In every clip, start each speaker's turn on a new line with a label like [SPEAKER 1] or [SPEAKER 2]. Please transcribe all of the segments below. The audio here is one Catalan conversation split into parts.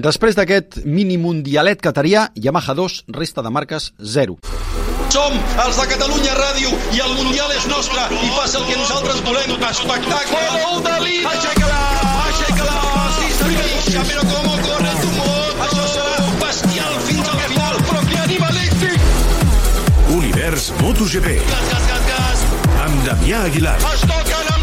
[SPEAKER 1] Després d'aquest mini mundialet catarià, Yamaha 2, resta de marques 0.
[SPEAKER 2] Som els de Catalunya Ràdio i el Mundial és nostre i passa el que nosaltres volem. Espectacle! Gol de Lina! Aixeca-la! Aixeca-la! Sí, senyor! Però com corre tu mot! Això serà bestial fins al final, però que animalístic!
[SPEAKER 3] Univers MotoGP.
[SPEAKER 2] Gas, gas, gas, gas!
[SPEAKER 3] Amb Damià Aguilar.
[SPEAKER 2] Es toquen amb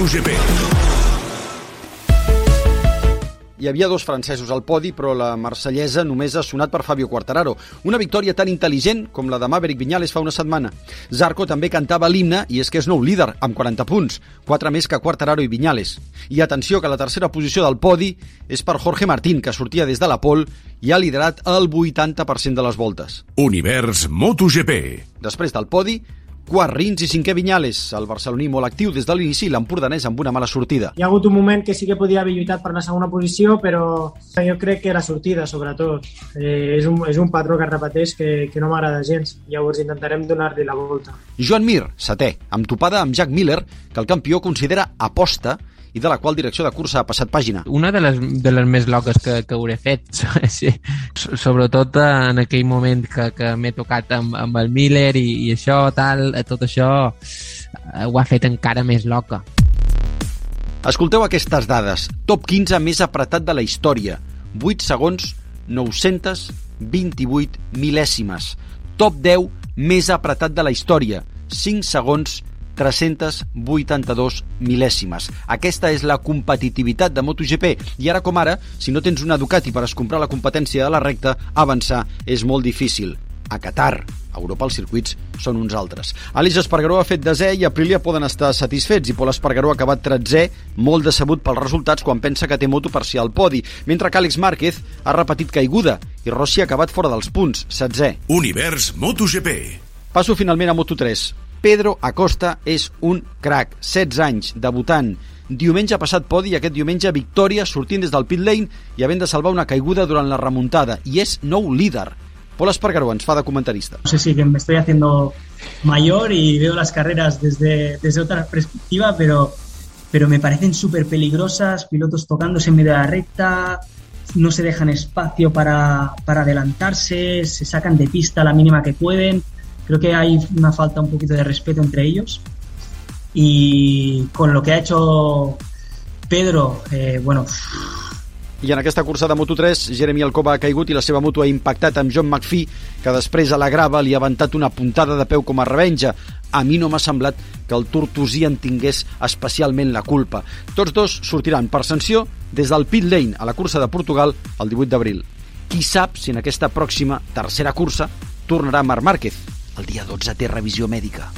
[SPEAKER 3] MotoGP.
[SPEAKER 1] Hi havia dos francesos al podi, però la marsellesa només ha sonat per Fabio Quartararo. Una victòria tan intel·ligent com la de Maverick Viñales fa una setmana. Zarco també cantava l'himne i és que és nou líder, amb 40 punts, 4 més que Quartararo i Viñales. I atenció que la tercera posició del podi és per Jorge Martín, que sortia des de la pol i ha liderat el 80% de les voltes.
[SPEAKER 3] Univers MotoGP.
[SPEAKER 1] Després del podi, quart Rins i cinquè Vinyales, el barceloní molt actiu des de l'inici i l'empordanès amb una mala sortida.
[SPEAKER 4] Hi ha hagut un moment que sí que podia haver lluitat per la segona posició, però jo crec que la sortida, sobretot. Eh, és, un, és un patró que es repeteix que, que no m'agrada gens. Llavors intentarem donar-li la volta.
[SPEAKER 1] Joan Mir, setè, amb topada amb Jack Miller, que el campió considera aposta i de la qual direcció de cursa ha passat pàgina.
[SPEAKER 5] Una de les, de les més loques que, que hauré fet, sí. sobretot en aquell moment que, que m'he tocat amb, amb el Miller i, i això, tal, tot això eh, ho ha fet encara més loca.
[SPEAKER 1] Escolteu aquestes dades. Top 15 més apretat de la història. 8 segons, 928 mil·lèsimes. Top 10 més apretat de la història. 5 segons, 382 mil·lèsimes. Aquesta és la competitivitat de MotoGP i ara com ara, si no tens una Ducati per escomprar la competència de la recta, avançar és molt difícil. A Qatar, a Europa els circuits són uns altres. Aleix Espargaró ha fet desè i Aprilia poden estar satisfets i Pol Espargaró ha acabat tretzè, molt decebut pels resultats quan pensa que té moto per si al podi, mentre que Àlex Márquez ha repetit caiguda i Rossi ha acabat fora dels punts, setzè.
[SPEAKER 3] Univers MotoGP.
[SPEAKER 1] Passo finalment a Moto3. Pedro Acosta és un crack, 16 anys, debutant. Diumenge passat podi i aquest diumenge victòria sortint des del pit lane i havent de salvar una caiguda durant la remuntada. I és nou líder. Paul Espargaró ens fa de comentarista.
[SPEAKER 4] No sé si que me estoy haciendo mayor y veo las carreras desde, desde otra perspectiva, pero, pero me parecen súper peligrosas, pilotos tocándose en medio de la recta, no se dejan espacio para, para adelantarse, se sacan de pista la mínima que pueden. Creo que hay una falta un poquito de respeto entre ellos. Y con lo que ha hecho Pedro, eh, bueno,
[SPEAKER 1] I en aquesta cursa de Moto3, Jeremy Alcoba ha caigut i la seva moto ha impactat amb John McPhee, que després a la grava li ha aventat una puntada de peu com a revenja. A mi no m'ha semblat que el tortosí en tingués especialment la culpa. Tots dos sortiran per sanció des del pit lane a la cursa de Portugal el 18 d'abril. Qui sap si en aquesta pròxima tercera cursa tornarà Marc Márquez. El dia 12 té revisió mèdica.